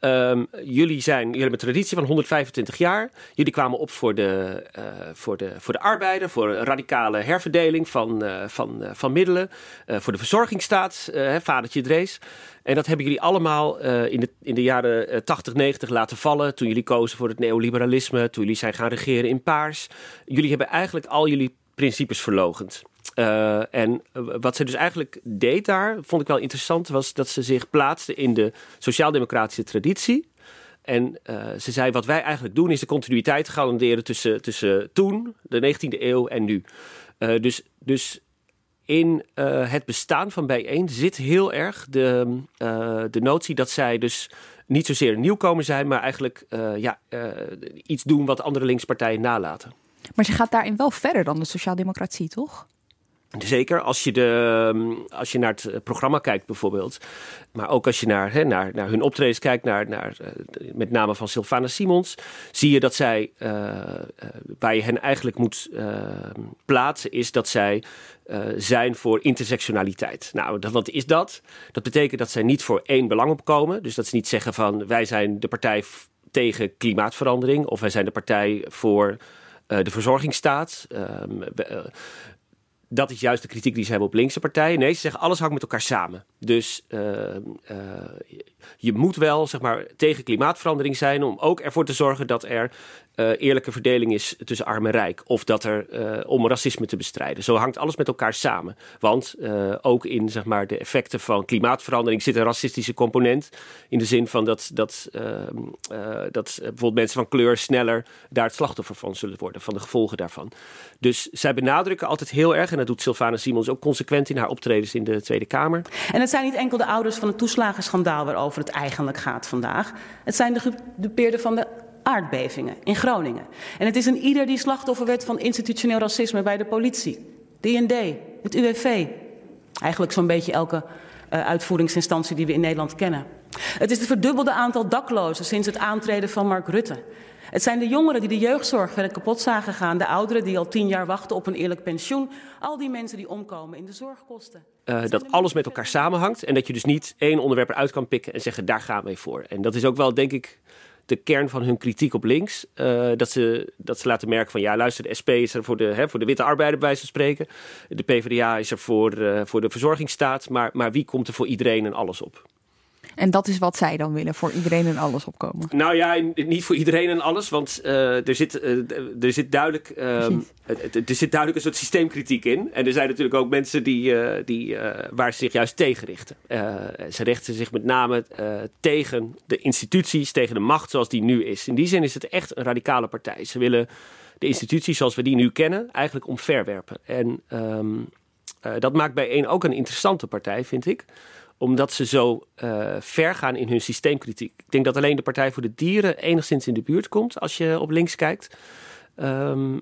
Um, jullie, zijn, jullie hebben een traditie van 125 jaar. Jullie kwamen op voor de, uh, voor de, voor de arbeider, voor een radicale herverdeling van, uh, van, uh, van middelen, voor de verzorgingsstaat, vadertje Drees. En dat hebben jullie allemaal in, de, in de jaren 80, 90 laten vallen. Toen jullie kozen voor het neoliberalisme, toen jullie zijn gaan regeren in paars. Jullie hebben eigenlijk al jullie principes verlogend. Uh, en wat ze dus eigenlijk deed daar, vond ik wel interessant, was dat ze zich plaatste in de sociaal-democratische traditie. En uh, ze zei: wat wij eigenlijk doen is de continuïteit garanderen tussen, tussen toen, de 19e eeuw en nu. Dus, dus in het bestaan van bijeen zit heel erg de, de notie dat zij dus niet zozeer nieuwkomer zijn, maar eigenlijk ja, iets doen wat andere linkspartijen nalaten. Maar ze gaat daarin wel verder dan de sociaaldemocratie, toch? Zeker als je, de, ehm, als je naar het eh, programma kijkt bijvoorbeeld. Maar ook als je naar, hè, naar, naar hun optredens kijkt, naar, naar, uh, met name van Sylvana Simons. Zie je dat zij, uh, waar je hen eigenlijk moet ehm, plaatsen, is dat zij zijn voor intersectionaliteit. Nou, wat is dat? Dat betekent dat zij niet voor één belang opkomen. Dus dat ze niet zeggen van wij zijn de partij tegen klimaatverandering. Of wij zijn de partij voor de verzorgingsstaat. Dat is juist de kritiek die ze hebben op linkse partijen. Nee, ze zeggen alles hangt met elkaar samen. Dus uh, uh, je moet wel zeg maar, tegen klimaatverandering zijn om ook ervoor te zorgen dat er uh, eerlijke verdeling is tussen arm en rijk. Of dat er uh, om racisme te bestrijden. Zo hangt alles met elkaar samen. Want ook in zeg maar, de effecten van klimaatverandering zit een racistische component. In de zin van dat, dat, dat bijvoorbeeld mensen van kleur sneller daar het slachtoffer van zullen worden. Van de gevolgen daarvan. Dus zij benadrukken altijd heel erg, en dat doet Sylvana Simons ook consequent in haar optredens in de Tweede Kamer. En zijn niet enkel de ouders van het toeslagenschandaal waarover het eigenlijk gaat vandaag. Het zijn de gedupeerden van de aardbevingen in Groningen. En het is een ieder die slachtoffer werd van institutioneel racisme bij de politie, DND, het UWV. Eigenlijk zo'n beetje elke uh, uitvoeringsinstantie die we in Nederland kennen. Het is het verdubbelde aantal daklozen sinds het aantreden van Mark Rutte. Het zijn de jongeren die de jeugdzorg verder kapot zagen gaan. De ouderen die al tien jaar wachten op een eerlijk pensioen. Al die mensen die omkomen in de zorgkosten. Uh, dat alles met elkaar samenhangt. En dat je dus niet één onderwerp eruit kan pikken en zeggen daar gaan we voor. En dat is ook wel, denk ik, de kern van hun kritiek op links. Uh, dat, ze, dat ze laten merken van ja, luister, de SP is er voor de, hè, voor de witte arbeider bij wijze spreken. De PvdA is er voor, uh, voor de verzorgingsstaat. Maar, maar wie komt er voor iedereen en alles op? En dat is wat zij dan willen, voor iedereen en alles opkomen. Nou ja, niet voor iedereen en alles, want uh, er, zit, uh, er, zit duidelijk, uh, er zit duidelijk een soort systeemkritiek in. En er zijn natuurlijk ook mensen die, die, waar ze zich juist tegen richten. ze richten zich met name tegen de instituties, tegen de macht zoals die nu is. In die zin is het echt een radicale partij. Ze willen de instituties zoals we die nu kennen eigenlijk omverwerpen. En um, dat maakt bij één ook een interessante partij, vind ik omdat ze zo uh, ver gaan in hun systeemkritiek. Ik denk dat alleen de Partij voor de Dieren enigszins in de buurt komt als je op links kijkt. Ehm,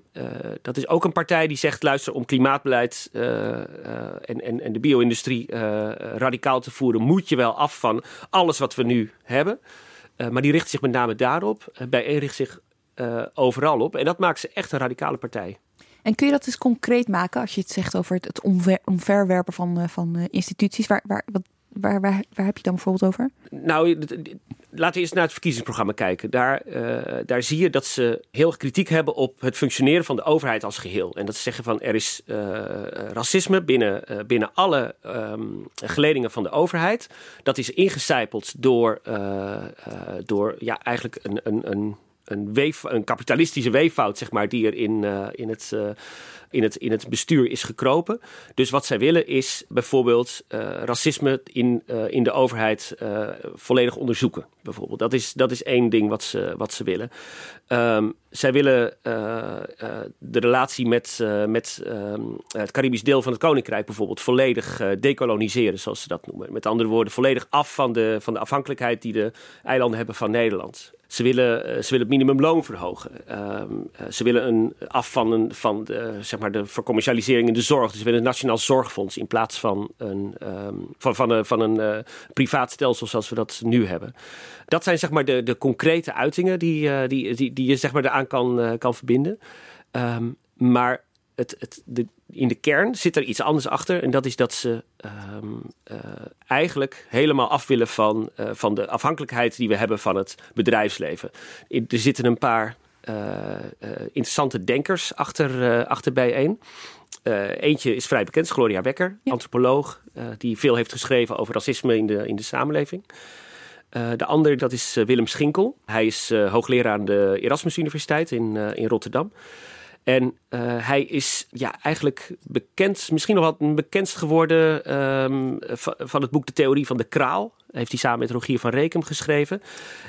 dat is ook een partij die zegt: luister, om klimaatbeleid en, en, en de bio-industrie radicaal te voeren, moet je wel af van alles wat we nu hebben. maar die richt zich met name daarop. bij richt zich overal op. En dat maakt ze echt een radicale partij. En kun je dat eens concreet maken als je het zegt over het, omverwerpen van, van instituties? Waar, waar, wat, Waar, waar, waar heb je dan bijvoorbeeld over? Nou, laten we eerst naar het verkiezingsprogramma kijken. Daar, uh, daar zie je dat ze heel kritiek hebben op het functioneren van de overheid als geheel. En dat ze zeggen van er is uh, racisme binnen, uh, binnen alle um, geledingen van de overheid. Dat is ingecijpeld door, door ja, eigenlijk een, een, een, een, weef, een kapitalistische weeffout, zeg maar, die er in, in het in het, in het bestuur is gekropen. Dus wat zij willen is bijvoorbeeld uh, racisme in, uh, in de overheid uh, volledig onderzoeken. Bijvoorbeeld. Dat, is, dat is één ding wat ze, wat ze willen. Um, zij willen de relatie met, met um, het Caribisch deel van het Koninkrijk bijvoorbeeld volledig decoloniseren, zoals ze dat noemen. Met andere woorden, volledig af van de, van de afhankelijkheid die de eilanden hebben van Nederland. Ze willen, ze willen het minimumloon verhogen. Um, ze willen een, af van, een, van de, zeg de vercommercialisering in de zorg. Dus we een nationaal zorgfonds in plaats van een, um, van, van een, van een uh, privaat stelsel zoals we dat nu hebben. Dat zijn zeg maar de, de concrete uitingen die, uh, die, die, die je zeg maar eraan kan, kan verbinden. Um, maar het, het, de, in de kern zit er iets anders achter. En dat is dat ze uh, eigenlijk helemaal af willen van, van de afhankelijkheid die we hebben van het bedrijfsleven. Er zitten een paar interessante denkers achter, achter bijeen. eentje is vrij bekend, Gloria Wekker, ja. antropoloog, die veel heeft geschreven over racisme in de, in de samenleving. de ander dat is Willem Schinkel. Hij is hoogleraar aan de Erasmus Universiteit in, in Rotterdam. En hij is ja, eigenlijk bekend, misschien nog wat bekendst geworden um, van het boek De Theorie van de Kraal. Heeft hij samen met Rogier van Rekem geschreven.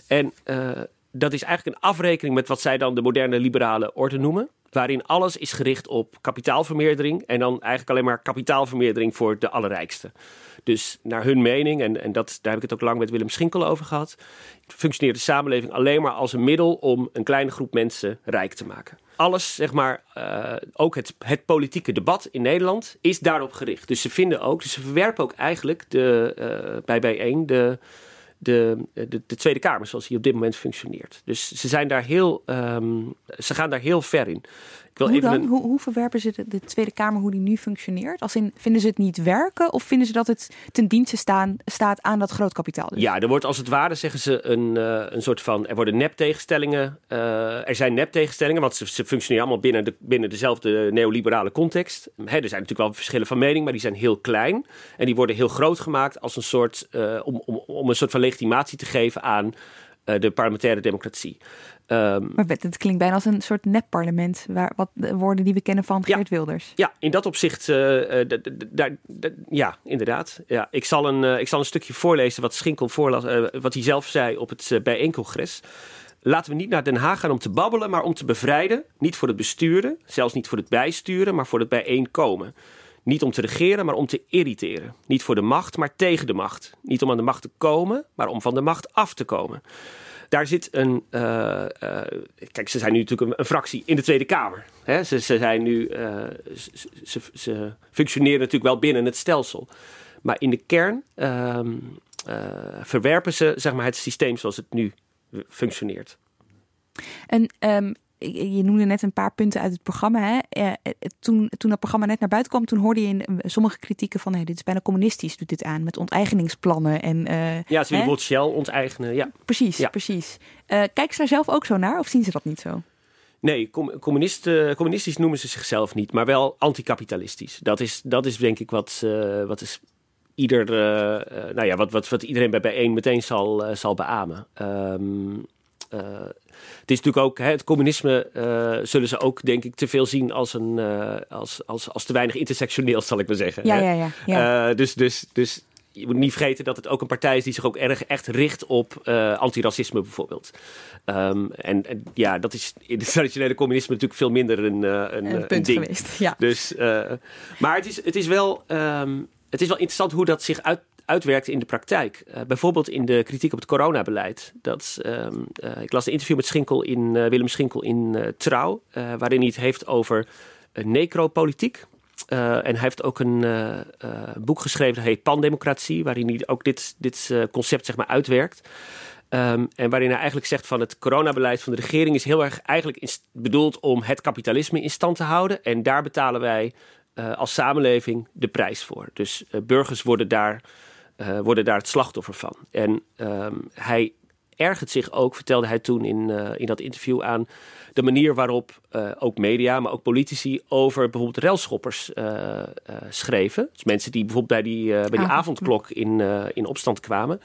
En dat is eigenlijk een afrekening met wat zij dan de moderne liberale orde noemen. Waarin alles is gericht op kapitaalvermeerdering. En dan eigenlijk alleen maar kapitaalvermeerdering voor de allerrijkste. Dus naar hun mening, en, en dat, daar heb ik het ook lang met Willem Schinkel over gehad. Functioneert de samenleving alleen maar als een middel om een kleine groep mensen rijk te maken alles, zeg maar, uh, ook het, het politieke debat in Nederland is daarop gericht. Dus ze vinden ook, dus ze verwerpen ook eigenlijk de, uh, bij bijeen de, de, de, de, Tweede Kamer zoals die op dit moment functioneert. Dus ze zijn daar heel, um, ze gaan daar heel ver in hoe, dan? Een... Hoe, hoe, verwerpen ze de, de, Tweede Kamer hoe die nu functioneert? Als in, vinden ze het niet werken of vinden ze dat het ten dienste staan, staat aan dat grootkapitaal? Dus? Ja, er wordt als het ware, zeggen ze, een, uh, een soort van... Er worden neptegenstellingen. Uh, er zijn neptegenstellingen, want ze, ze functioneren allemaal binnen, de, binnen dezelfde neoliberale context. Hè, er zijn natuurlijk wel verschillen van mening, maar die zijn heel klein. En die worden heel groot gemaakt als een soort, uh, om, om, om een soort van legitimatie te geven aan de parlementaire democratie. Um, maar het klinkt bijna als een soort nepparlement, waar wat de woorden die we kennen van Geert ja, Wilders. Ja, in dat opzicht, uh, uh, ja, inderdaad. Ja, ik, zal een, uh, ik zal een stukje voorlezen wat Schinkel voorlas, wat hij zelf zei op het bijeencongres. Laten we niet naar Den Haag gaan om te babbelen, maar om te bevrijden. Niet voor het besturen, zelfs niet voor het bijsturen, maar voor het bijeenkomen. Niet om te regeren, maar om te irriteren. Niet voor de macht, maar tegen de macht. Niet om aan de macht te komen, maar om van de macht af te komen daar zit een. Uh, uh, kijk, ze zijn nu natuurlijk een, fractie in de Tweede Kamer. Hè? Ze, ze, zijn nu. Uh, ze, ze, ze, functioneren natuurlijk wel binnen het stelsel. Maar in de kern ehm, verwerpen ze zeg maar, het systeem zoals het nu functioneert. En um, je noemde net een paar punten uit het programma. Hè? Eh, eh, toen, toen dat programma net naar buiten kwam, toen hoorde je in eh, sommige kritieken van hey, dit is bijna communistisch, doet dit aan met onteigeningsplannen. En, uh, ja, ze willen bijvoorbeeld Shell onteigenen. Ja. Precies, ja. precies. Uh, kijken ze daar zelf ook zo naar of zien ze dat niet zo? Nee, communist, communistisch noemen ze zichzelf niet, maar wel anticapitalistisch. Dat is, dat is denk ik wat, uh, wat is ieder, nou ja, wat, wat, wat iedereen bij bijeen meteen zal, zal beamen. Um, het is natuurlijk ook, hè, het communisme uh, zullen ze ook, denk ik, te veel zien als, een, uh, als, als, als te weinig intersectioneel, zal ik maar zeggen. Ja, ja, ja. ja. Uh, dus, dus, dus je moet niet vergeten dat het ook een partij is die zich ook erg echt richt op uh, antiracisme bijvoorbeeld. Um, en, en, ja, dat is in het traditionele communisme natuurlijk veel minder een, uh, een, een, een ding. Geweest, ja. Dus, uh, maar het is, het is wel. Um, het is wel interessant hoe dat zich uit, uitwerkt in de praktijk. bijvoorbeeld in de kritiek op het coronabeleid. Dat, ehm, ik las een interview met Schinkel in, Willem Schinkel in Trouw, waarin hij het heeft over necropolitiek. En hij heeft ook een boek geschreven dat heet Pandemocratie, waarin hij ook dit, dit concept zeg maar uitwerkt. Um, en waarin hij eigenlijk zegt van het coronabeleid van de regering is heel erg eigenlijk bedoeld om het kapitalisme in stand te houden. En daar betalen wij als samenleving de prijs voor. Dus burgers worden daar, worden daar het slachtoffer van. En um, hij ergert zich ook, vertelde hij toen in, in dat interview aan de manier waarop uh, ook media, maar ook politici over bijvoorbeeld railschoppers schreven. Dus mensen die bijvoorbeeld bij die, bij die avondklok in, in opstand kwamen.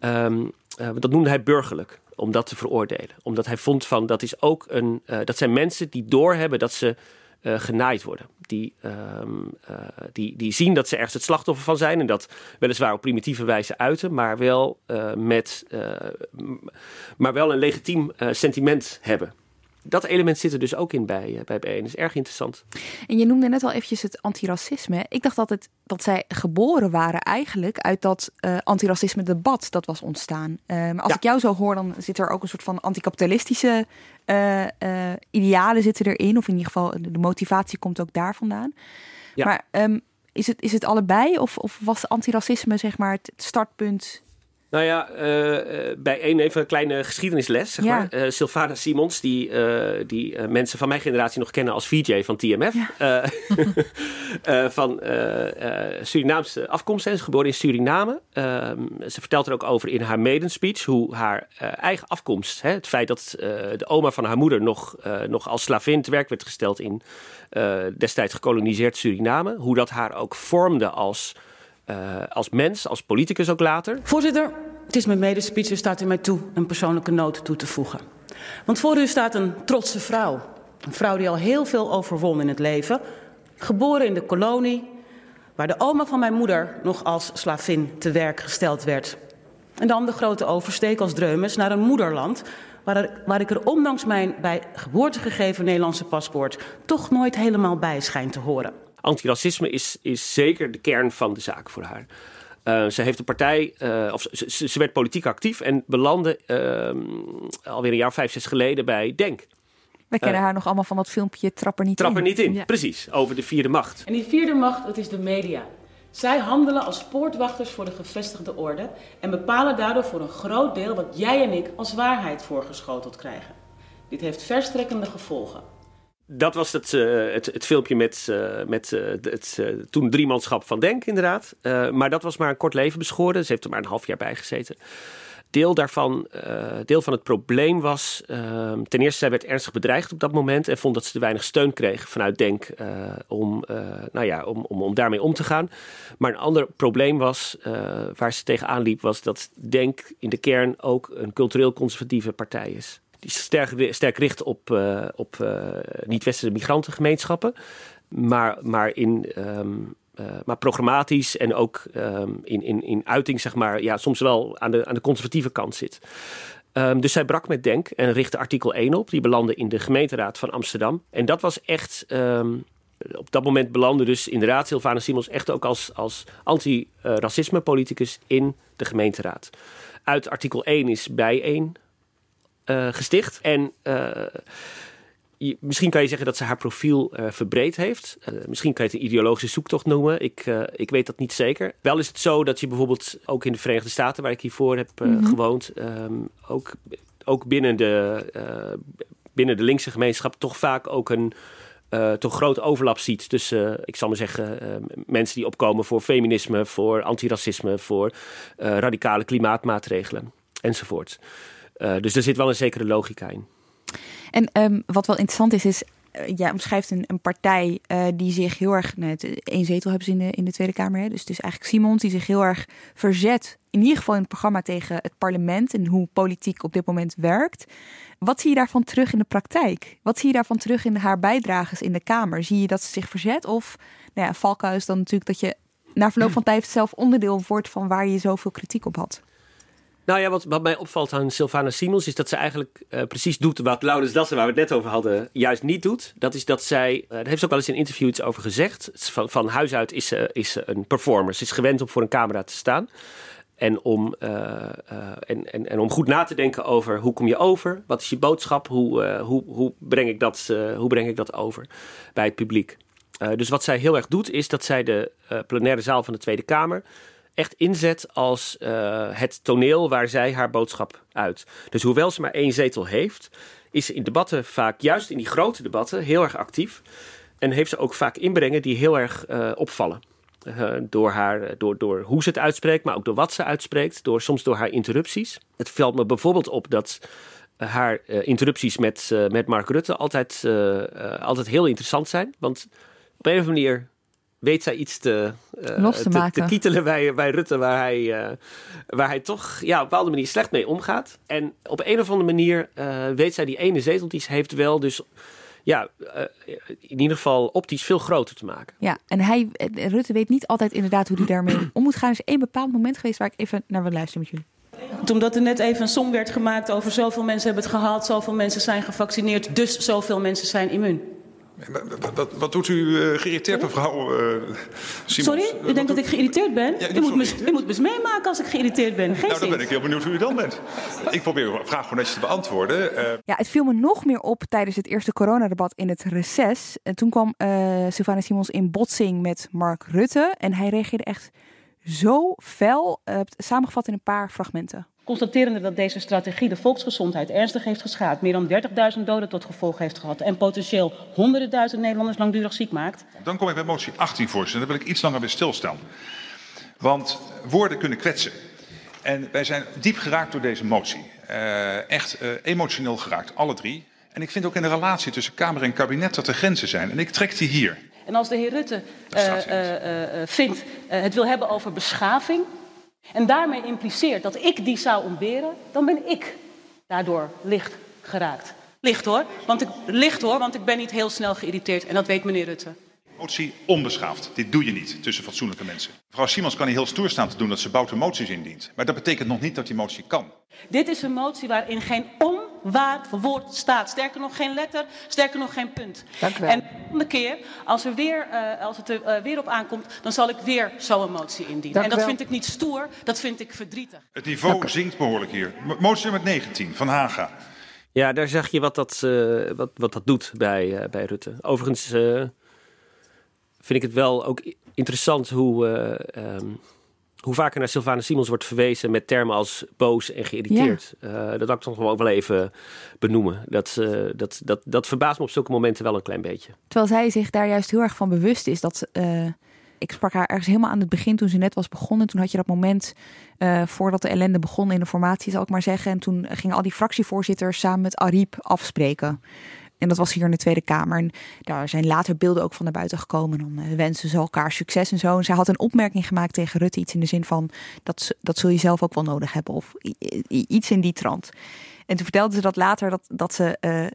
Um, dat noemde hij burgerlijk om dat te veroordelen. Omdat hij vond van dat is ook een. dat zijn mensen die doorhebben dat ze uh, genaaid worden. Die, um, uh, die, die zien dat ze ergens het slachtoffer van zijn en dat weliswaar op primitieve wijze uiten, maar wel, uh, met, maar wel een legitiem sentiment hebben dat element zit er dus ook in bij, uh, bij BN. Dat is erg interessant. En je noemde net al eventjes het antiracisme. Ik dacht dat, het, dat zij geboren waren eigenlijk uit dat uh, antiracisme debat dat was ontstaan. Uh, maar als ik jou zo hoor, dan zit er ook een soort van anticapitalistische idealen zitten erin. Of in ieder geval de motivatie komt ook daar vandaan. Ja. Maar um, is, het, is het allebei? Of, of was antiracisme zeg maar het startpunt nou ja, uh, bij een even een kleine geschiedenisles. Zeg maar. Uh, Sylvana Simons, die, die mensen van mijn generatie nog kennen als VJ van TMF. Ja. van Surinaamse afkomst. Ze is geboren in Suriname. Ehm, ze vertelt er ook over in haar maiden speech hoe haar eigen afkomst, hè, het feit dat de oma van haar moeder nog, nog als slavin te werk werd gesteld in destijds gekoloniseerd Suriname, hoe dat haar ook vormde als uh, als mens, als politicus ook later. Voorzitter, het is mijn medespeech, staat in mij toe een persoonlijke noot toe te voegen. Want voor u staat een trotse vrouw. Een vrouw die al heel veel overwon in het leven. Geboren in de kolonie, waar de oma van mijn moeder nog als slavin te werk gesteld werd. En dan de grote oversteek als dreumes naar een moederland, waar, waar ik er ondanks mijn bij geboorte gegeven Nederlandse paspoort toch nooit helemaal bij schijn te horen antiracisme is, is zeker de kern van de zaak voor haar. Uh, ze heeft de partij, uh, of ze, ze, werd politiek actief en belandde uh, alweer een jaar vijf, zes geleden bij Denk. We kennen haar nog allemaal van dat filmpje Trap er niet Trap in. er niet in, precies. Over de vierde macht. En die vierde macht, dat is de media. Zij handelen als poortwachters voor de gevestigde orde en bepalen daardoor voor een groot deel wat jij en ik als waarheid voorgeschoteld krijgen. Dit heeft verstrekkende gevolgen. Dat was het, uh, het, het, filmpje met, uh, met uh, het toen driemanschap van Denk, inderdaad. maar dat was maar een kort leven beschoren. Ze heeft er maar een half jaar bij gezeten. Deel daarvan, deel van het probleem was, ehm, ten eerste, zij werd ernstig bedreigd op dat moment en vond dat ze te weinig steun kreeg vanuit Denk om, nou ja, om, om, om daarmee om te gaan. Maar een ander probleem was, waar ze tegenaan liep, was dat Denk in de kern ook een cultureel conservatieve partij is die sterk, richt op, uh, op uh, niet-westerse migrantengemeenschappen. Maar, maar, in, um, uh, maar programmatisch en ook um, in, in, in uiting, zeg maar, ja, soms wel aan de, aan de conservatieve kant zit. Um, dus zij brak met Denk en richtte artikel 1 op. Die belandde in de gemeenteraad van Amsterdam. En dat was echt. op dat moment belandde dus inderdaad Sylvana Simons echt ook als, als anti-racisme politicus in de gemeenteraad. Uit artikel 1 is bij 1 uh, gesticht. En uh, je, misschien kan je zeggen dat ze haar profiel uh, verbreed heeft. misschien kan je het een ideologische zoektocht noemen. Ik, ik weet dat niet zeker. Wel is het zo dat je bijvoorbeeld ook in de Verenigde Staten, waar ik hiervoor heb mm -hmm. gewoond, um, ook, ook binnen, de, binnen de linkse gemeenschap toch vaak ook een. Uh, toch groot overlap ziet tussen, uh, ik zal maar zeggen, uh, mensen die opkomen voor feminisme, voor antiracisme, voor radicale klimaatmaatregelen enzovoort. Uh, dus er zit wel een zekere logica in. En um, wat wel interessant is, is uh, jij omschrijft een, een partij uh, die zich heel erg. Nou, één zetel hebben ze in de, in de Tweede Kamer. Hè? Dus het is eigenlijk Simons die zich heel erg verzet. In ieder geval in het programma tegen het parlement en hoe politiek op dit moment werkt. Wat zie je daarvan terug in de praktijk? Wat zie je daarvan terug in haar bijdrages in de Kamer? Zie je dat ze zich verzet? Of nou ja, dan natuurlijk dat je na verloop van tijd zelf onderdeel wordt van waar je zoveel kritiek op had. Nou ja, wat, wat mij opvalt aan Sylvana Simons is dat ze eigenlijk uh, precies doet wat Laurens Dassen, waar we het net over hadden, juist niet doet. Dat is dat zij, uh, daar heeft ze ook wel eens in interview iets over gezegd. Van, huis uit is ze, is een performer. Ze is gewend om voor een camera te staan. En om, en, en, en om goed na te denken over hoe kom je over? Wat is je boodschap? Hoe, hoe, hoe, breng, ik dat, hoe breng ik dat over bij het publiek? dus wat zij heel erg doet, is dat zij de plenaire zaal van de Tweede Kamer echt inzet als uh, het toneel waar zij haar boodschap uit. Dus hoewel ze maar één zetel heeft, is ze in debatten vaak, juist in die grote debatten, heel erg actief. En heeft ze ook vaak inbrengen die heel erg uh, opvallen. Uh, door, haar, door, door hoe ze het uitspreekt, maar ook door wat ze uitspreekt. Door, soms door haar interrupties. Het valt me bijvoorbeeld op dat haar interrupties met, met Mark Rutte altijd, altijd heel interessant zijn. Want op een of andere manier weet zij iets te, uh, Los te, maken. te kietelen bij, bij Rutte, waar hij, uh, waar hij toch ja, op een bepaalde manier slecht mee omgaat. En op een of andere manier uh, weet zij die ene zetel die ze heeft wel dus ja, in ieder geval optisch veel groter te maken. Ja, en hij, Rutte weet niet altijd inderdaad hoe hij daarmee om moet gaan. Er is één bepaald moment geweest waar ik even naar wil luisteren met jullie. Omdat er net even een som werd gemaakt over zoveel mensen hebben het gehaald, zoveel mensen zijn gevaccineerd, dus zoveel mensen zijn immuun. Wat, wat, doet u uh, geïrriteerd, mevrouw uh, Sorry, u denkt dat ik geïrriteerd ben? Ja, u, moet me, u moet me meemaken als ik geïrriteerd ben. Geen nou, dan ben ik heel benieuwd hoe u dan bent. ik probeer uw vraag gewoon netjes te beantwoorden. Uh... Ja, het viel me nog meer op tijdens het eerste coronadebat in het reces. En toen kwam uh, Sylvana Simons in botsing met Mark Rutte. En hij reageerde echt zo fel, samengevat in een paar fragmenten. Constaterende dat deze strategie de volksgezondheid ernstig heeft geschaad, meer dan 30.000 doden tot gevolg heeft gehad en potentieel honderden duizend Nederlanders langdurig ziek maakt. Dan kom ik bij motie 18, voorzitter. Daar wil ik iets langer bij stilstaan. Want woorden kunnen kwetsen. En wij zijn diep geraakt door deze motie. Uh, echt uh, emotioneel geraakt, alle drie. En ik vind ook in de relatie tussen Kamer en kabinet dat er grenzen zijn. En ik trek die hier. En als de heer Rutte uh, vindt het wil hebben over beschaving, en daarmee impliceert dat ik die zou ontberen, dan ben ik daardoor licht geraakt. Licht hoor, want ik, licht hoor, want ik ben niet heel snel geïrriteerd en dat weet meneer Rutte. Motie onbeschaafd. Dit doe je niet tussen fatsoenlijke mensen. Mevrouw Simons kan hier heel stoer staan te doen dat ze boute moties indient. Maar dat betekent nog niet dat die motie kan. Dit is een motie waarin geen onwaar woord staat. Sterker nog geen letter, sterker nog geen punt. Dank u wel. En de volgende keer, als, er weer, uh, als het er uh, weer op aankomt, dan zal ik weer zo'n motie indienen. Dank en dat vind ik niet stoer, dat vind ik verdrietig. Het niveau zinkt behoorlijk hier. Motie met 19 van Haga. Ja, daar zag je wat dat, uh, wat, wat dat doet bij, bij Rutte. Overigens vind ik het wel ook interessant hoe, uh, um, hoe vaker naar Sylvana Simons wordt verwezen met termen als boos en geïrriteerd. Ja. Uh, dat wil ik toch gewoon wel even benoemen. Dat, uh, dat, dat, dat verbaast me op zulke momenten wel een klein beetje. Terwijl zij zich daar juist heel erg van bewust is dat. ik sprak haar ergens helemaal aan het begin toen ze net was begonnen. Toen had je dat moment voordat de ellende begon in de formatie, zal ik maar zeggen. En toen gingen al die fractievoorzitters samen met Ariep afspreken. En dat was hier in de Tweede Kamer. En daar zijn later beelden ook van naar buiten gekomen. Dan uh, wensen ze elkaar succes en zo. En zij had een opmerking gemaakt tegen Rutte. Iets in de zin van, dat, dat zul je zelf ook wel nodig hebben. Of iets in die trant. En toen vertelde ze dat later dat, dat ze uh,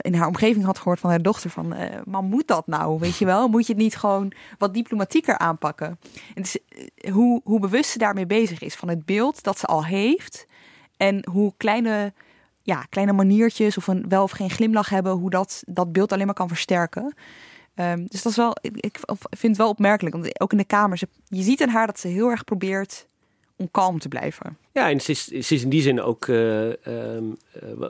in haar omgeving had gehoord van haar dochter van... Uh, man, moet dat nou? Weet je wel? Moet je het niet gewoon wat diplomatieker aanpakken? En dus, hoe, hoe bewust ze daarmee bezig is van het beeld dat ze al heeft... en hoe kleine ja, kleine maniertjes of een wel of geen glimlach hebben, hoe dat dat beeld alleen maar kan versterken. Um, dus dat is wel, ik, vind het wel opmerkelijk. Want ook in de kamer, ze, je ziet in haar dat ze heel erg probeert om kalm te blijven. Ja, en ze is, ze is in die zin ook, uh, uh,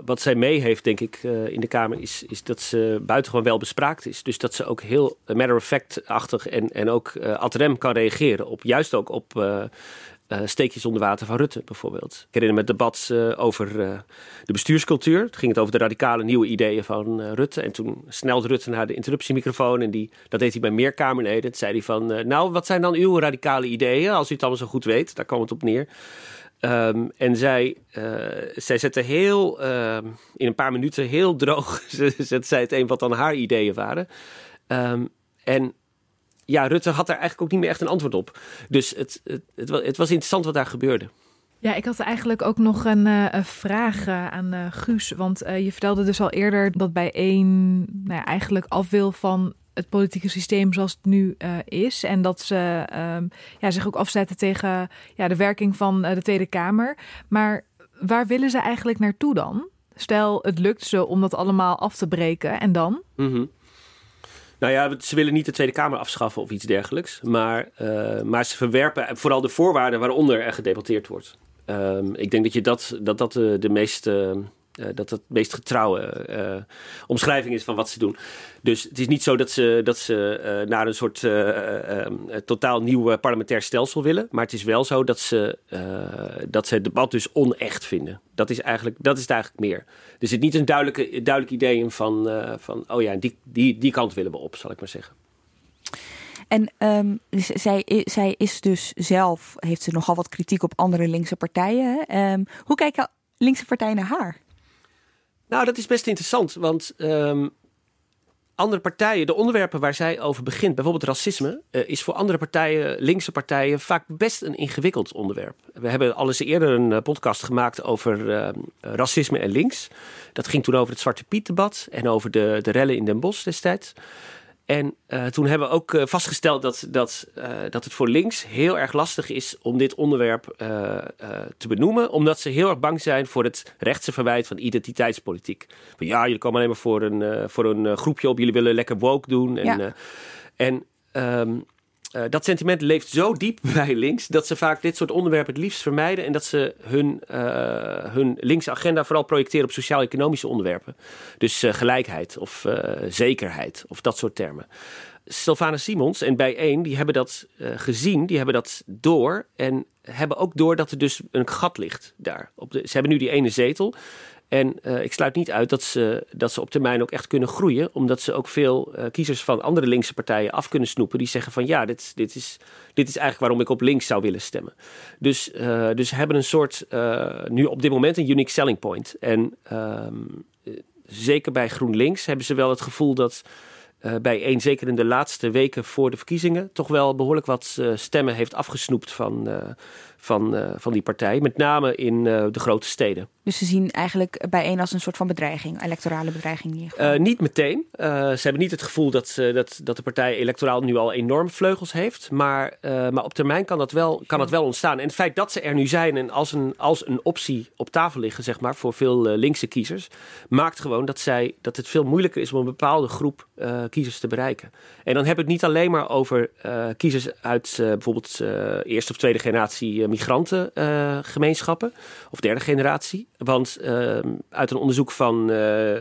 wat zij mee heeft, denk ik, uh, in de Kamer, is, is dat ze buitengewoon wel bespraakt is. Dus dat ze ook heel matter of fact-achtig en, en ook ad rem kan reageren op, juist ook op uh, steekjes onder water van Rutte bijvoorbeeld. Ik herinner me het debat uh, over uh, de bestuurscultuur. Toen ging het over de radicale nieuwe ideeën van Rutte. En toen snelde Rutte naar de interruptiemicrofoon. En die, dat deed hij bij meer Kamerleden. Toen zei hij van, nou, wat zijn dan uw radicale ideeën? Als u het allemaal zo goed weet. Daar kwam het op neer. Um, en zij, zij zette heel, ehm, in een paar minuten heel droog, zette zij het een wat dan haar ideeën waren. Um, en ja, Rutte had daar eigenlijk ook niet meer echt een antwoord op. Dus het, het, het, het was interessant wat daar gebeurde. Ja, ik had eigenlijk ook nog een, uh, een vraag uh, aan uh, Guus. Want je vertelde dus al eerder dat bij één nou ja, eigenlijk af wil van het politieke systeem zoals het nu is. En dat ze um, ja, zich ook afzetten tegen ja, de werking van de Tweede Kamer. Maar waar willen ze eigenlijk naartoe dan? Stel, het lukt ze om dat allemaal af te breken en dan? Mm -hmm. Nou ja, ze willen niet de Tweede Kamer afschaffen of iets dergelijks. Maar, uh, maar ze verwerpen vooral de voorwaarden waaronder er gedebatteerd wordt. Um, ik denk dat je dat, dat, dat de, de meest uh, dat het meest getrouwe uh, omschrijving is van wat ze doen. Dus het is niet zo dat ze, dat ze uh, naar een soort totaal nieuw parlementair stelsel willen. Maar het is wel zo dat ze, dat ze het debat dus onecht vinden. Dat is, eigenlijk, dat is het eigenlijk meer. Er zit niet een duidelijke, duidelijk idee in van, van oh ja, die, die, die kant willen we op, zal ik maar zeggen. En um, zij, zij is dus zelf, heeft ze nogal wat kritiek op andere linkse partijen. Um, hoe kijken linkse partijen naar haar? Nou, dat is best interessant, want um, andere partijen, de onderwerpen waar zij over begint, bijvoorbeeld racisme, uh, is voor andere partijen, linkse partijen, vaak best een ingewikkeld onderwerp. We hebben al eens eerder een uh, podcast gemaakt over uh, racisme en links. Dat ging toen over het Zwarte Piet-debat en over de, de rellen in Den Bosch destijds. En uh, toen hebben we ook uh, vastgesteld dat, dat, uh, dat het voor links heel erg lastig is om dit onderwerp te benoemen. Omdat ze heel erg bang zijn voor het rechtse verwijt van identiteitspolitiek. Van ja, jullie komen alleen maar voor een, voor een groepje op, jullie willen lekker woke doen. En, ja. en um, uh, dat sentiment leeft zo diep bij links dat ze vaak dit soort onderwerpen het liefst vermijden en dat ze hun, uh, hun linkse agenda vooral projecteren op sociaal-economische onderwerpen. Dus uh, gelijkheid of zekerheid of dat soort termen. Sylvana Simons en Bijeen, die hebben dat gezien, die hebben dat door en hebben ook door dat er dus een gat ligt daar. Op de, ze hebben nu die ene zetel. En uh, ik sluit niet uit dat ze, dat ze op termijn ook echt kunnen groeien. Omdat ze ook veel uh, kiezers van andere linkse partijen af kunnen snoepen. Die zeggen van ja, dit, dit, is, dit is eigenlijk waarom ik op links zou willen stemmen. Dus, uh, dus hebben een soort, nu op dit moment een unique selling point. En um, zeker bij GroenLinks hebben ze wel het gevoel dat... Bij één, zeker in de laatste weken voor de verkiezingen, toch wel behoorlijk wat stemmen heeft afgesnoept van, van, uh, van die partij. Met name in uh, de grote steden. Dus ze zien eigenlijk bijeen als een soort van bedreiging, electorale bedreiging in uh, Niet meteen. ze hebben niet het gevoel dat, dat, dat de partij electoraal nu al enorme vleugels heeft. Maar, maar op termijn kan dat, wel, kan dat wel ontstaan. En het feit dat ze er nu zijn en als een, als een optie op tafel liggen, zeg maar, voor veel linkse kiezers, maakt gewoon dat, zij, dat het veel moeilijker is om een bepaalde groep kiezers te bereiken. En dan heb ik het niet alleen maar over kiezers uit bijvoorbeeld eerste of tweede generatie migrantengemeenschappen, uh, of derde generatie. Want uh, uit een onderzoek van uh,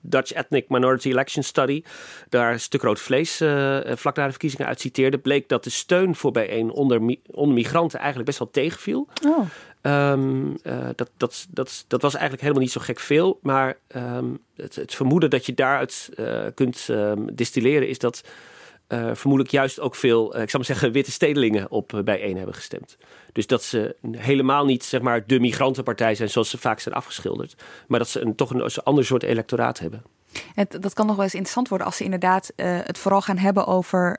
Dutch Ethnic Minority Election Study, daar stuk rood vlees vlak na de verkiezingen uit citeerde, bleek dat de steun voor bijeen onder, onder migranten eigenlijk best wel tegenviel. Oh. Um, dat, dat, dat, dat was eigenlijk helemaal niet zo gek veel. Maar um, het, het, vermoeden dat je daaruit kunt um, distilleren is dat uh, vermoedelijk juist ook veel, uh, ik zou maar zeggen, witte stedelingen op uh, bijeen hebben gestemd. Dus dat ze helemaal niet zeg maar, de migrantenpartij zijn zoals ze vaak zijn afgeschilderd. Maar dat ze een, toch een, een ander soort electoraat hebben. Het, dat kan nog wel eens interessant worden als ze inderdaad het vooral gaan hebben over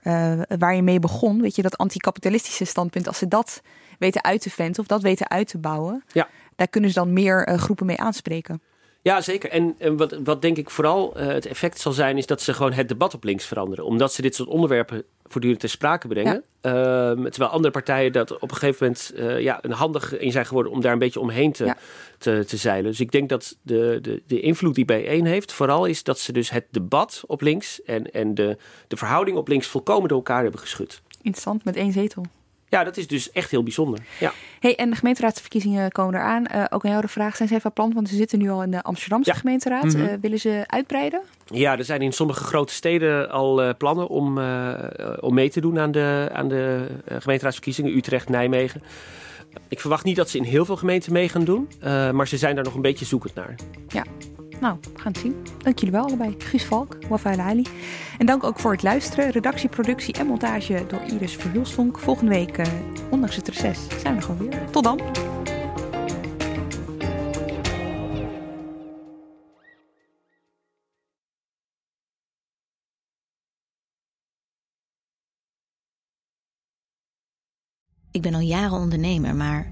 waar je mee begon. Weet je, dat anticapitalistische standpunt. Als ze dat weten uit te venten of dat weten uit te bouwen. Ja. Daar kunnen ze dan meer groepen mee aanspreken. Ja, zeker. En, en wat, wat denk ik vooral uh, het effect zal zijn, is dat ze gewoon het debat op links veranderen. Omdat ze dit soort onderwerpen voortdurend ter sprake brengen. Ja. Uh, terwijl andere partijen dat op een gegeven moment uh, ja, een handig in zijn geworden om daar een beetje omheen te, ja. te, te, zeilen. Dus ik denk dat de, de, de invloed die bijeen heeft, vooral is dat ze dus het debat op links en, en de, de verhouding op links volkomen door elkaar hebben geschud. Interessant, met één zetel. Ja, dat is dus echt heel bijzonder. Ja. Hey, en de gemeenteraadsverkiezingen komen eraan. Uh, ook een jouw vraag, zijn ze even plan? Want ze zitten nu al in de Amsterdamse ja. gemeenteraad. Mm -hmm. uh, willen ze uitbreiden? Ja, er zijn in sommige grote steden al uh, plannen om, om mee te doen aan de, aan de gemeenteraadsverkiezingen. Utrecht, Nijmegen. Ik verwacht niet dat ze in heel veel gemeenten mee gaan doen. maar ze zijn daar nog een beetje zoekend naar. Ja, nou, we gaan het zien. Dank jullie wel allebei. Guus Valk, Wafail Ali. En dank ook voor het luisteren. Redactie, productie en montage door Iris Verhulstonk. Volgende week, uh, ondanks het reces, zijn we gewoon weer. Tot dan. Ik ben al jaren ondernemer, maar